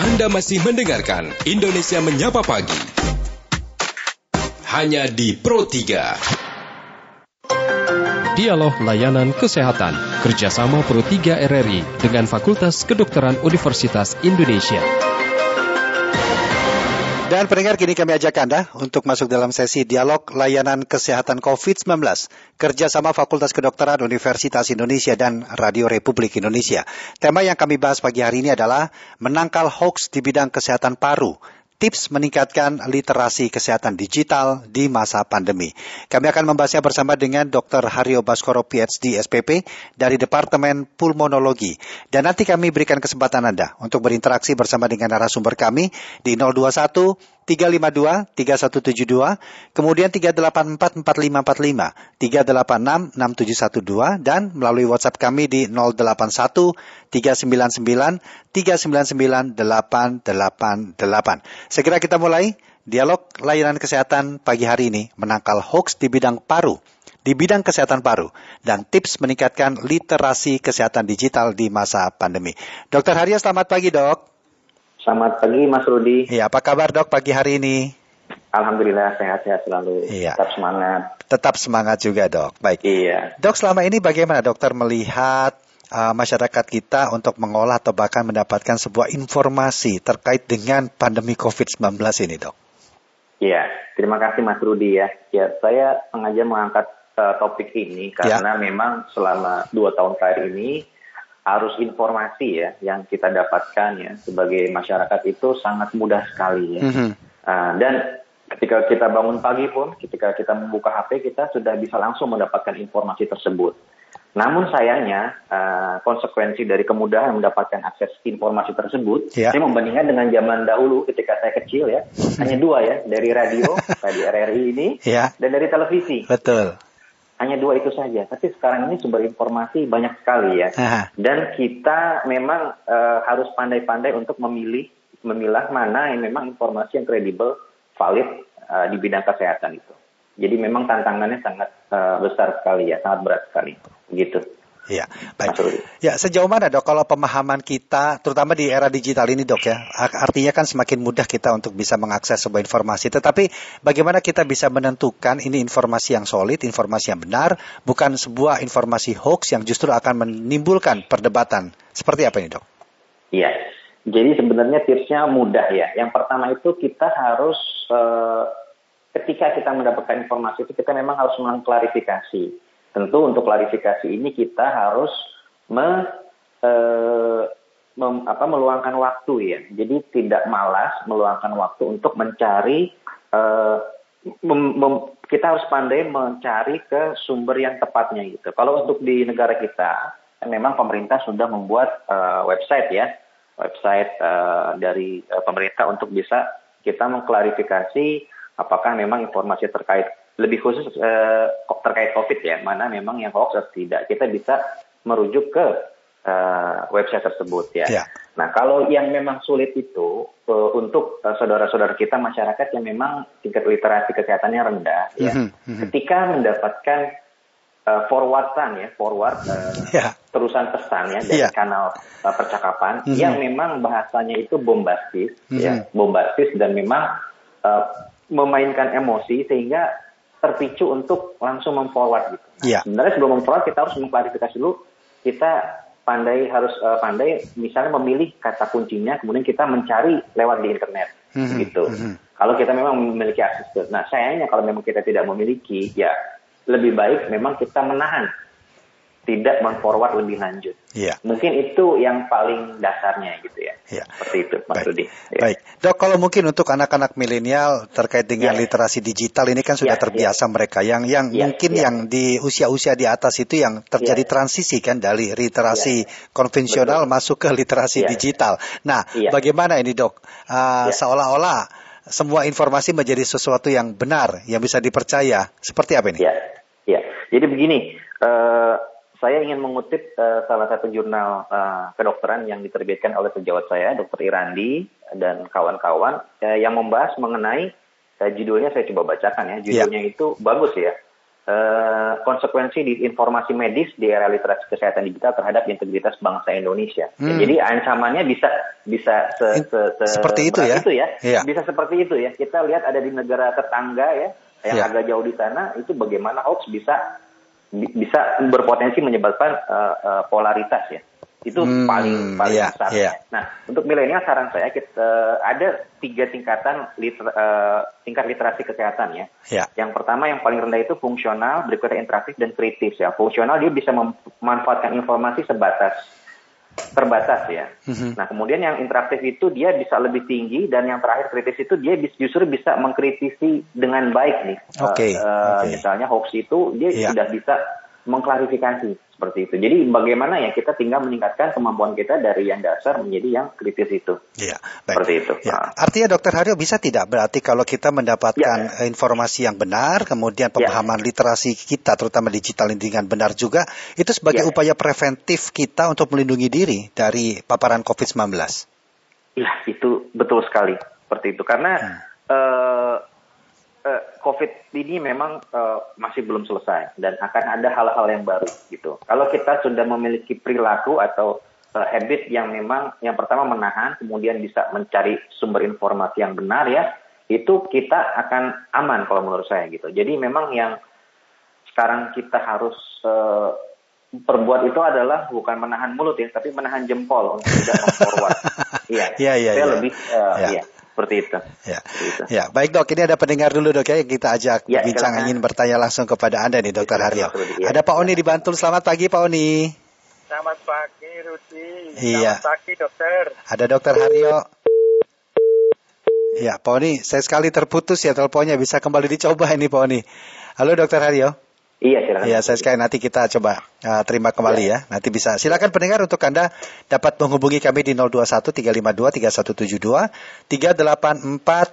Anda masih mendengarkan Indonesia Menyapa Pagi. Hanya di Pro 3. Dialog Layanan Kesehatan kerjasama Pro 3 RRI dengan Fakultas Kedokteran Universitas Indonesia. Dan pendengar kini kami ajak Anda untuk masuk dalam sesi dialog layanan kesehatan COVID-19 kerjasama Fakultas Kedokteran Universitas Indonesia dan Radio Republik Indonesia. Tema yang kami bahas pagi hari ini adalah menangkal hoax di bidang kesehatan paru tips meningkatkan literasi kesehatan digital di masa pandemi. Kami akan membahasnya bersama dengan Dr. Haryo Baskoro PhD SPP dari Departemen Pulmonologi. Dan nanti kami berikan kesempatan Anda untuk berinteraksi bersama dengan narasumber kami di 021 352 3172, kemudian 384 4545, 386 6712 dan melalui WhatsApp kami di 081 399 399 888. Segera kita mulai dialog layanan kesehatan pagi hari ini menangkal hoax di bidang paru di bidang kesehatan paru dan tips meningkatkan literasi kesehatan digital di masa pandemi. Dokter Harya, selamat pagi dok. Selamat pagi Mas Rudi. Iya, apa kabar dok pagi hari ini? Alhamdulillah sehat-sehat selalu. Iya. Tetap semangat. Tetap semangat juga dok. Baik. Iya. Dok selama ini bagaimana dokter melihat uh, masyarakat kita untuk mengolah atau bahkan mendapatkan sebuah informasi terkait dengan pandemi COVID-19 ini dok? Iya, terima kasih Mas Rudi ya. Ya, saya sengaja mengangkat uh, topik ini Ya. karena memang selama dua tahun terakhir ini arus informasi ya yang kita dapatkan ya sebagai masyarakat itu sangat mudah sekali ya. Mhm. Uh, dan ketika kita bangun pagi pun, ketika kita membuka HP kita sudah bisa langsung mendapatkan informasi tersebut. Namun sayangnya uh, konsekuensi dari kemudahan mendapatkan akses informasi tersebut, Ya. saya membandingkan dengan zaman dahulu ketika saya kecil ya, hanya dua ya dari radio, tadi RRI ini, Ya. dan dari televisi. Betul. Hanya dua itu saja. Tapi sekarang ini sumber informasi banyak sekali ya. Aha. Dan kita memang eh, harus pandai-pandai untuk memilih, memilah mana yang memang informasi yang kredibel, valid eh, di bidang kesehatan itu. Jadi memang tantangannya sangat eh, besar sekali ya, sangat berat sekali. Begitu. Iya, baik. Ya, sejauh mana dok kalau pemahaman kita, terutama di era digital ini dok ya, ar- artinya kan semakin mudah kita untuk bisa mengakses sebuah informasi. Tetapi bagaimana kita bisa menentukan ini informasi yang solid, informasi yang benar, bukan sebuah informasi hoax yang justru akan menimbulkan perdebatan. Seperti apa ini dok? Iya. Jadi sebenarnya tipsnya mudah ya. Yang pertama itu kita harus eh, ketika kita mendapatkan informasi itu kita memang harus mengklarifikasi. Tentu untuk klarifikasi ini kita harus me, eh, mem- apa, meluangkan waktu ya. Jadi tidak malas meluangkan waktu untuk mencari eh, mem- mem- kita harus pandai mencari ke sumber yang tepatnya gitu. Kalau untuk di negara kita, memang pemerintah sudah membuat eh, website ya, website eh, dari eh, pemerintah untuk bisa kita mengklarifikasi apakah memang informasi terkait lebih khusus eh, terkait COVID ya, mana memang yang hoax atau tidak. Kita bisa merujuk ke eh, website tersebut ya. Ya. Nah, kalau yang memang sulit itu eh, untuk saudara-saudara kita masyarakat yang memang tingkat literasi kesehatannya rendah, ya, Mhm, mhm. ketika mendapatkan eh, forwardan ya, forward eh, Ya. terusan pesan ya dari Iya. kanal eh, percakapan Mhm. yang memang bahasanya itu bombastis, Mhm. ya, bombastis dan memang eh, memainkan emosi sehingga terpicu untuk langsung memforward gitu. Nah, Iya. Sebenarnya sebelum memforward kita harus mengklarifikasi dulu kita pandai harus eh, pandai misalnya memilih kata kuncinya kemudian kita mencari lewat di internet Mhm, gitu. mhm. Kalau kita memang memiliki akses nah sayangnya kalau memang kita tidak memiliki ya lebih baik memang kita menahan tidak memforward lebih lanjut. Iya. Mungkin itu yang paling dasarnya gitu ya. Iya. Seperti itu Mas Baik. Rudi. Ya. Baik, dok kalau mungkin untuk anak-anak milenial terkait dengan Ya. literasi digital ini kan sudah Ya, terbiasa mereka yang yang Ya, mungkin ya. yang di usia-usia di atas itu yang terjadi Ya. transisi kan dari literasi konvensional Betul. masuk ke literasi Ya. digital. Nah, Ya. bagaimana ini dok? Uh, Ya. Seolah-olah semua informasi menjadi sesuatu yang benar, yang bisa dipercaya. Seperti apa ini? Ya, ya. Jadi begini, eh, saya ingin mengutip eh, salah satu jurnal eh, kedokteran yang diterbitkan oleh sejawat saya, Dr. Irandi dan kawan-kawan, eh, yang membahas mengenai eh, judulnya saya coba bacakan ya. Judulnya itu bagus ya. eh, konsekuensi di informasi medis di era literasi kesehatan digital terhadap integritas bangsa Indonesia. Ya, Hmm. jadi ancamannya bisa bisa se, se, se- Seperti itu ya? itu ya. Iya. Bisa seperti itu ya. Kita lihat ada di negara tetangga ya yang Iya. agak jauh di sana itu bagaimana hoax bisa bi- bisa berpotensi menyebabkan eh, eh, polaritas ya. Itu Hmm, paling paling iya, besar. iya. Nah, untuk milenial saran saya kita ada tiga tingkatan liter- eh, tingkat literasi kesehatan ya. Ya. Yang pertama yang paling rendah itu fungsional, berikutnya interaktif dan kritis ya. Fungsional dia bisa memanfaatkan informasi sebatas terbatas ya. Mhm. Nah, kemudian yang interaktif itu dia bisa lebih tinggi dan yang terakhir kritis itu dia justru bisa mengkritisi dengan baik nih. Oke, Eh, eh, oke. Misalnya hoax itu dia Iya. sudah bisa mengklarifikasi seperti itu. Jadi bagaimana ya kita tinggal meningkatkan kemampuan kita dari yang dasar menjadi yang kritis itu. Iya, Seperti itu. Ya. Nah. Artinya Dokter Haryo bisa tidak berarti kalau kita mendapatkan Ya. eh, informasi yang benar, kemudian pemahaman literasi kita, terutama digital ini dengan benar juga, itu sebagai Ya. upaya preventif kita untuk melindungi diri dari paparan COVID-19. Iya, itu betul sekali seperti itu karena Hmm. eh, eh, COVID ini memang eh, masih belum selesai dan akan ada hal-hal yang baru gitu. Kalau kita sudah memiliki perilaku atau eh, habit yang memang yang pertama menahan, kemudian bisa mencari sumber informasi yang benar ya, itu kita akan aman kalau menurut saya gitu. Jadi memang yang sekarang kita harus eh, perbuat itu adalah bukan menahan mulut ya, tapi menahan jempol untuk tidak memforward. Iya, Iya, iya, saya iya. lebih eh, Iya. iya, seperti itu. Ya. Seperti itu. Ya, baik dok, ini ada pendengar dulu dok ya yang kita ajak Ya, silakan. ingin bertanya langsung kepada Anda nih Dokter Silakan, Haryo. Ya. Ada Pak Oni di Bantul. Selamat pagi Pak Oni. Selamat pagi Rudi. Iya. Selamat pagi dokter. Ada Dokter Haryo. Ya, Pak Oni, saya sekali terputus ya teleponnya. Bisa kembali dicoba ini Pak Oni. Halo Dokter Haryo. Iya, silakan. Ya, saya sekali nanti kita coba uh, terima kembali ya. Nanti bisa. Silakan pendengar untuk Anda dapat menghubungi kami di 021 352 3172 384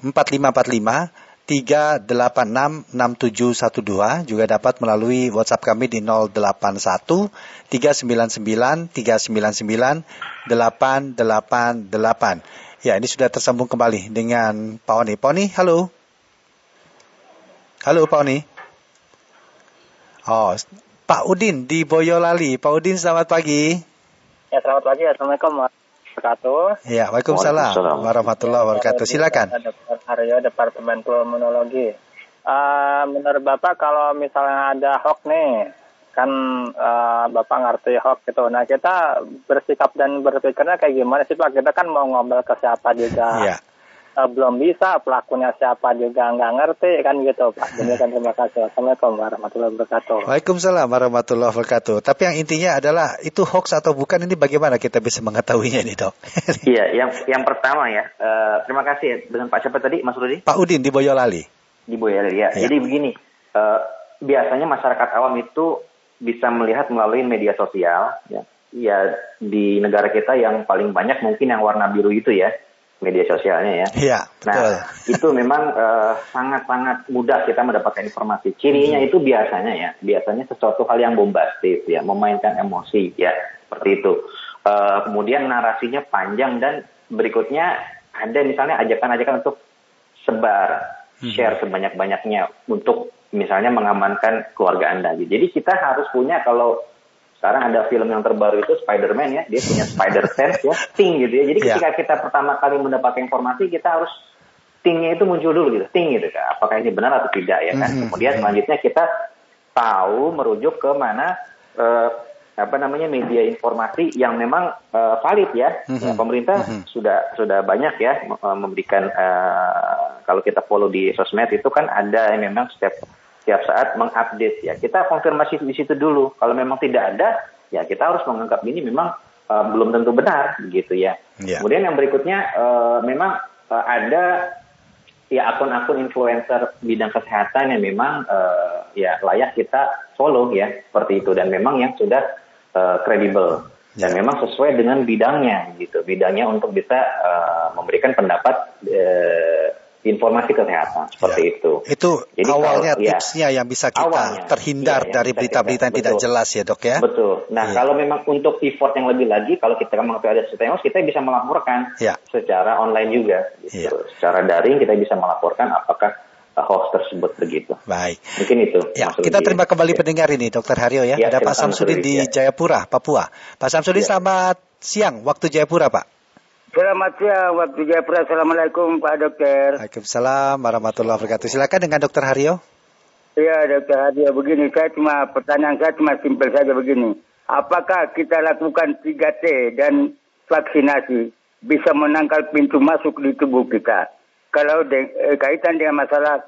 4545 386 6712 juga dapat melalui WhatsApp kami di 081 399 399 888. Ya, ini sudah tersambung kembali dengan Pak Oni. Pak Oni, halo. Halo Pak Oni. Oh, Pak Udin di Boyolali. Pak Udin, selamat pagi. Ya selamat pagi. Assalamualaikum warahmatullahi wabarakatuh. Ya, Waalaikumsalam Waalaikumsalam. warahmatullahi wabarakatuh. Silakan. Dokter Haryo, Departemen Pulmonologi. Eh, menurut Bapak kalau misalnya ada hoax nih, kan eh, Bapak ngerti hoax gitu. Nah kita bersikap dan berpikirnya kayak gimana sih Pak? Kita kan mau ngomel ke siapa juga. Ya, Eh, belum bisa, pelakunya siapa juga nggak ngerti kan gitu Pak. Demikian terima kasih. Assalamualaikum warahmatullahi wabarakatuh. Waalaikumsalam warahmatullahi wabarakatuh. Tapi yang intinya adalah itu hoax atau bukan ini bagaimana kita bisa mengetahuinya ini dok? Iya, yang yang pertama ya. eh, terima kasih ya dengan Pak siapa tadi, Mas Rudi? Pak Udin di Boyolali. Di Boyolali ya. Iya. Jadi begini, eh, biasanya masyarakat awam itu bisa melihat melalui media sosial ya. Ya di negara kita yang paling banyak mungkin yang warna biru itu ya media sosialnya ya. Iya, betul. Nah, itu memang eh, sangat-sangat mudah kita mendapatkan informasi. Cirinya itu biasanya ya, biasanya sesuatu hal yang bombastis ya, memainkan emosi ya, seperti itu. Eh, kemudian narasinya panjang dan berikutnya ada misalnya ajakan-ajakan untuk sebar, share sebanyak-banyaknya untuk misalnya mengamankan keluarga Anda. Jadi kita harus punya kalau sekarang ada film yang terbaru itu Spider-Man ya, dia punya Spider Sense ya, ting gitu ya. Jadi Ya. ketika kita pertama kali mendapatkan informasi, kita harus tingnya itu muncul dulu gitu, ting gitu kan. Apakah ini benar atau tidak ya kan? Mhm. Kemudian selanjutnya kita tahu merujuk ke mana eh, apa namanya media informasi yang memang eh, valid ya. Mhm. Ya, Pemerintah Mhm. sudah sudah banyak ya eh, memberikan eh, kalau kita follow di sosmed itu kan ada yang memang setiap setiap saat mengupdate ya. Kita konfirmasi di situ dulu. Kalau memang tidak ada, ya kita harus menganggap ini memang eh, belum tentu benar gitu ya. Ya. Kemudian yang berikutnya eh, memang eh, ada ya akun-akun influencer bidang kesehatan yang memang eh, ya layak kita follow ya seperti itu dan memang yang sudah kredibel dan Ya. memang sesuai dengan bidangnya gitu bidangnya untuk bisa eh, memberikan pendapat eh, informasi kesehatan seperti Ya. itu. Itu Jadi awalnya kalau- ya. tipsnya yang bisa kita Awalnya. terhindar Iya, yang dari berita-berita yang tidak jelas ya dok ya. Betul. Nah, Iya. kalau memang untuk effort yang lebih lagi, kalau kita mengetahui ada sesuatu kita bisa melaporkan Ya. secara online juga. Gitu. Iya. Secara daring kita bisa melaporkan apakah uh, hoax tersebut begitu. Baik. Mungkin itu. Ya, kita Rudi. terima kembali Ya. pendengar ini, Dokter Haryo ya. Ya, Ada Pak Samsudin di ya. Jayapura, Papua. Pak Samsudin, Ya. selamat siang waktu Jayapura, Pak. Selamat siang waktu Jayapura. Assalamualaikum Pak Dokter. Waalaikumsalam warahmatullahi wabarakatuh. Silakan dengan Dokter Haryo. Iya Dokter Hadia begini, saya cuma pertanyaan saya cuma simpel saja begini. Apakah kita lakukan 3T dan vaksinasi bisa menangkal pintu masuk di tubuh kita? Kalau de- eh, kaitan dengan masalah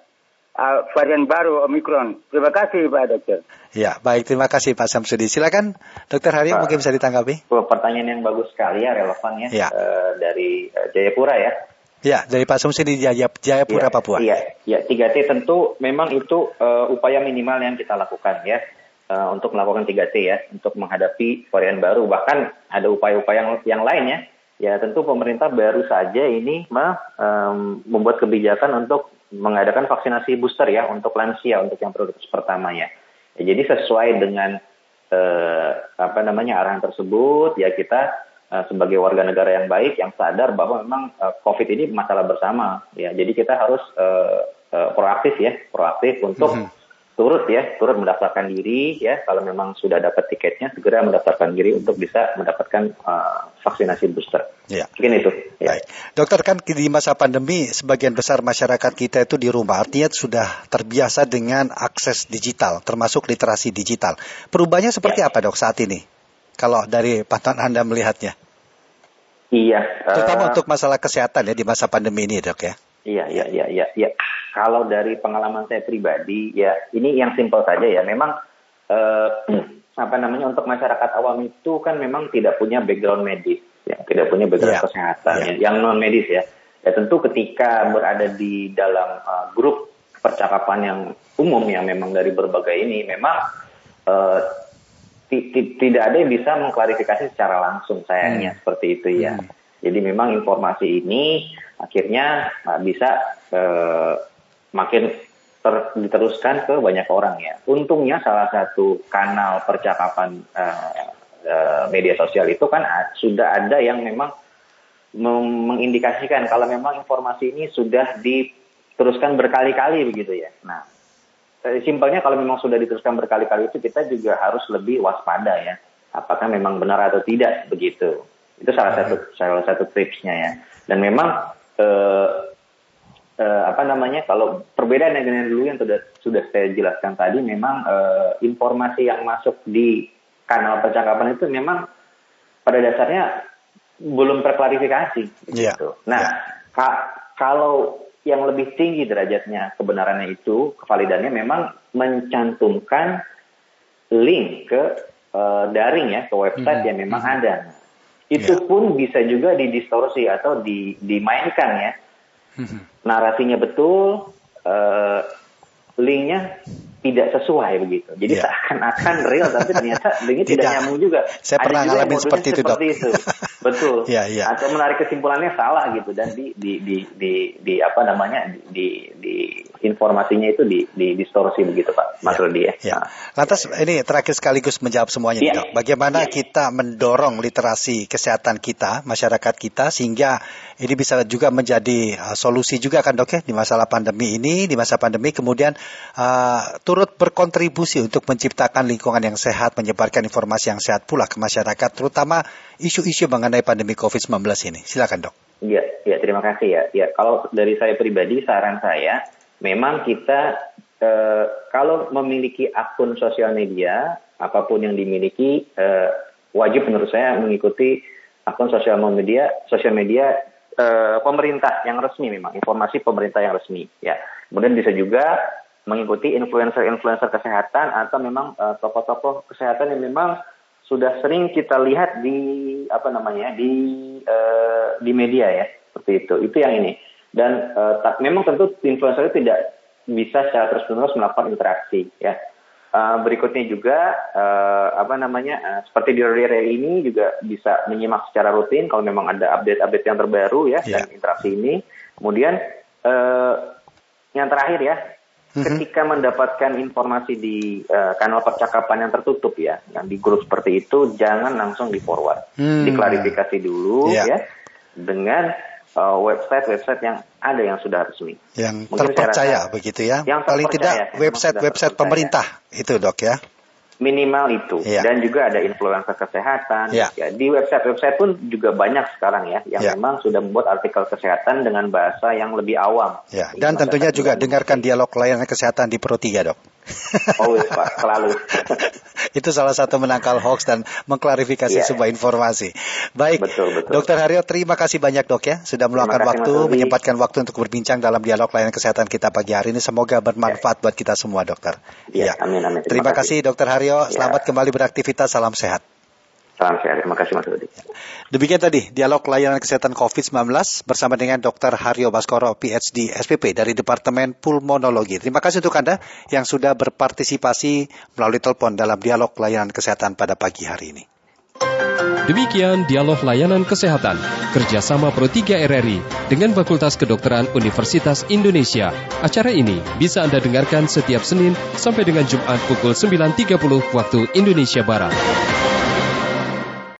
ah, varian baru Omikron. Terima kasih Pak Dokter. Ya, baik. Terima kasih Pak Samsudin. Silakan Dokter Haryo Pak. mungkin bisa ditanggapi. Pertanyaan yang bagus sekali ya, relevan ya, Ya. eh, dari eh, Jayapura ya. Ya, dari Pak Samsudin di Jaya- Jayapura, Iya, Papua. Iya, ya 3T tentu memang itu eh, upaya minimal yang kita lakukan ya eh, untuk melakukan 3T ya untuk menghadapi varian baru. Bahkan ada upaya-upaya yang, yang lain ya. Ya tentu pemerintah baru saja ini mah, em, membuat kebijakan untuk mengadakan vaksinasi booster ya untuk lansia untuk yang prioritas pertama ya. Jadi sesuai dengan eh, apa namanya arahan tersebut ya kita eh, sebagai warga negara yang baik yang sadar bahwa memang eh, COVID ini masalah bersama ya. Jadi kita harus eh, eh, proaktif ya, proaktif untuk turut ya, turut mendaftarkan diri ya. Kalau memang sudah dapat tiketnya segera mendaftarkan diri untuk bisa mendapatkan eh, vaksinasi booster. Ya. Mungkin itu. Ya. Baik. Dokter kan di masa pandemi sebagian besar masyarakat kita itu di rumah artinya sudah terbiasa dengan akses digital termasuk literasi digital. Perubahannya seperti Ya. apa dok saat ini? Kalau dari pantauan Anda melihatnya, Iya. terutama eh, untuk masalah kesehatan ya di masa pandemi ini dok ya. Iya, iya, iya, iya, iya. Kalau dari pengalaman saya pribadi, ya ini yang simpel saja ya. Memang eh, apa namanya untuk masyarakat awam itu kan memang tidak punya background medis, ya, tidak punya background Iya, kesehatan, iya. ya, yang non medis ya. Ya tentu ketika berada di dalam eh, grup percakapan yang umum yang memang dari berbagai ini, memang ti- ti- tidak ada yang bisa mengklarifikasi secara langsung sayangnya seperti itu ya. Jadi memang informasi ini akhirnya uh, bisa uh, makin ter- diteruskan ke banyak orang ya. Untungnya salah satu kanal percakapan uh, uh, media sosial itu kan sudah ada yang memang mem- mengindikasikan kalau memang informasi ini sudah diteruskan berkali-kali begitu ya. Nah, eh, simpelnya kalau memang sudah diteruskan berkali-kali itu kita juga harus lebih waspada ya. Apakah memang benar atau tidak begitu. Itu salah satu salah satu tipsnya ya. Dan memang eh, eh, apa namanya kalau perbedaan dengan dulu yang sudah sudah saya jelaskan tadi memang eh, informasi yang masuk di kanal percakapan itu memang pada dasarnya belum terklarifikasi Iya, gitu. Nah, ka- kalau yang lebih tinggi derajatnya kebenarannya itu kevalidannya memang mencantumkan link ke eh, daring ya ke website yang memang ada. Itu pun bisa juga didistorsi atau di, dimainkan ya. Narasinya betul, eh, linknya tidak sesuai begitu. Jadi Iya. seakan-akan real tapi ternyata linknya tidak, Tidak. nyambung juga. Saya Ada pernah juga ngalamin seperti itu, Dok. itu. Betul. Iya, iya. Atau menarik kesimpulannya salah gitu dan di di di di, di apa namanya di di informasinya itu di di distorsi begitu Pak Mas Ya, Rudi ya. ya. Nah, Lantas ini terakhir sekaligus menjawab semuanya Iya. Dok. Bagaimana Iya. kita mendorong literasi kesehatan kita, masyarakat kita sehingga ini bisa juga menjadi uh, solusi juga kan Dok ya di masalah pandemi ini, di masa pandemi kemudian uh, turut berkontribusi untuk menciptakan lingkungan yang sehat, menyebarkan informasi yang sehat pula ke masyarakat terutama isu-isu mengenai pandemi Covid-19 ini. Silakan, Dok. Iya, ya terima kasih ya. Ya kalau dari saya pribadi saran saya memang kita eh, kalau memiliki akun sosial media apa pun yang dimiliki eh, wajib menurut saya mengikuti akun sosial media sosial media eh, pemerintah yang resmi memang informasi pemerintah yang resmi ya. Kemudian bisa juga mengikuti influencer-influencer kesehatan atau memang tokoh-tokoh kesehatan yang memang sudah sering kita lihat di apa namanya di eh, di media ya. Seperti itu. Itu yang ini dan eh, tak- memang tentu influencer itu tidak bisa secara terus menerus melakukan interaksi ya Eh, berikutnya juga eh, apa namanya eh, seperti di Radio ini juga bisa menyimak secara rutin kalau memang ada update-update yang terbaru ya Ya. dan interaksi ini kemudian eh, yang terakhir ya ketika mendapatkan informasi di eh, kanal percakapan yang tertutup ya, yang di grup seperti itu, jangan langsung di forward, Hmm. diklarifikasi dulu Iya. ya, dengan uh, website-website yang ada yang sudah resmi. Yang Mungkin terpercaya rasa- begitu ya. Yang Paling tidak website-website pemerintah itu dok ya. Minimal itu. Iya. Dan juga ada influencer kesehatan. Iya. Ya, di website-website pun juga banyak sekarang ya yang Iya. memang sudah membuat artikel kesehatan dengan bahasa yang lebih awam. Ya, Jadi dan tentunya masyarakat juga dengarkan dialog layanan kesehatan di Pro 3 dok. Always Pak, selalu. Itu salah satu menangkal hoax dan mengklarifikasi Iya. sebuah informasi. Baik, Betul, betul. Dokter Haryo, terima kasih banyak dok ya sudah meluangkan kasih, waktu, menyempatkan waktu untuk berbincang dalam dialog layanan kesehatan kita pagi hari ini. Semoga bermanfaat buat kita semua, dokter. Iya, amin, amin. Terima, Terima kasih, kasih. dokter Haryo. Ya. Selamat kembali beraktivitas. Salam sehat. Salam sehat. Terima kasih Mas Rudi. Demikian tadi dialog layanan kesehatan COVID-19 bersama dengan Dr. Haryo Baskoro, PhD SPP dari Departemen Pulmonologi. Terima kasih untuk Anda yang sudah berpartisipasi melalui telepon dalam dialog layanan kesehatan pada pagi hari ini. Demikian dialog layanan kesehatan kerjasama Pro 3 RRI dengan Fakultas Kedokteran Universitas Indonesia. Acara ini bisa Anda dengarkan setiap Senin sampai dengan Jumat pukul 9.30 waktu Indonesia Barat.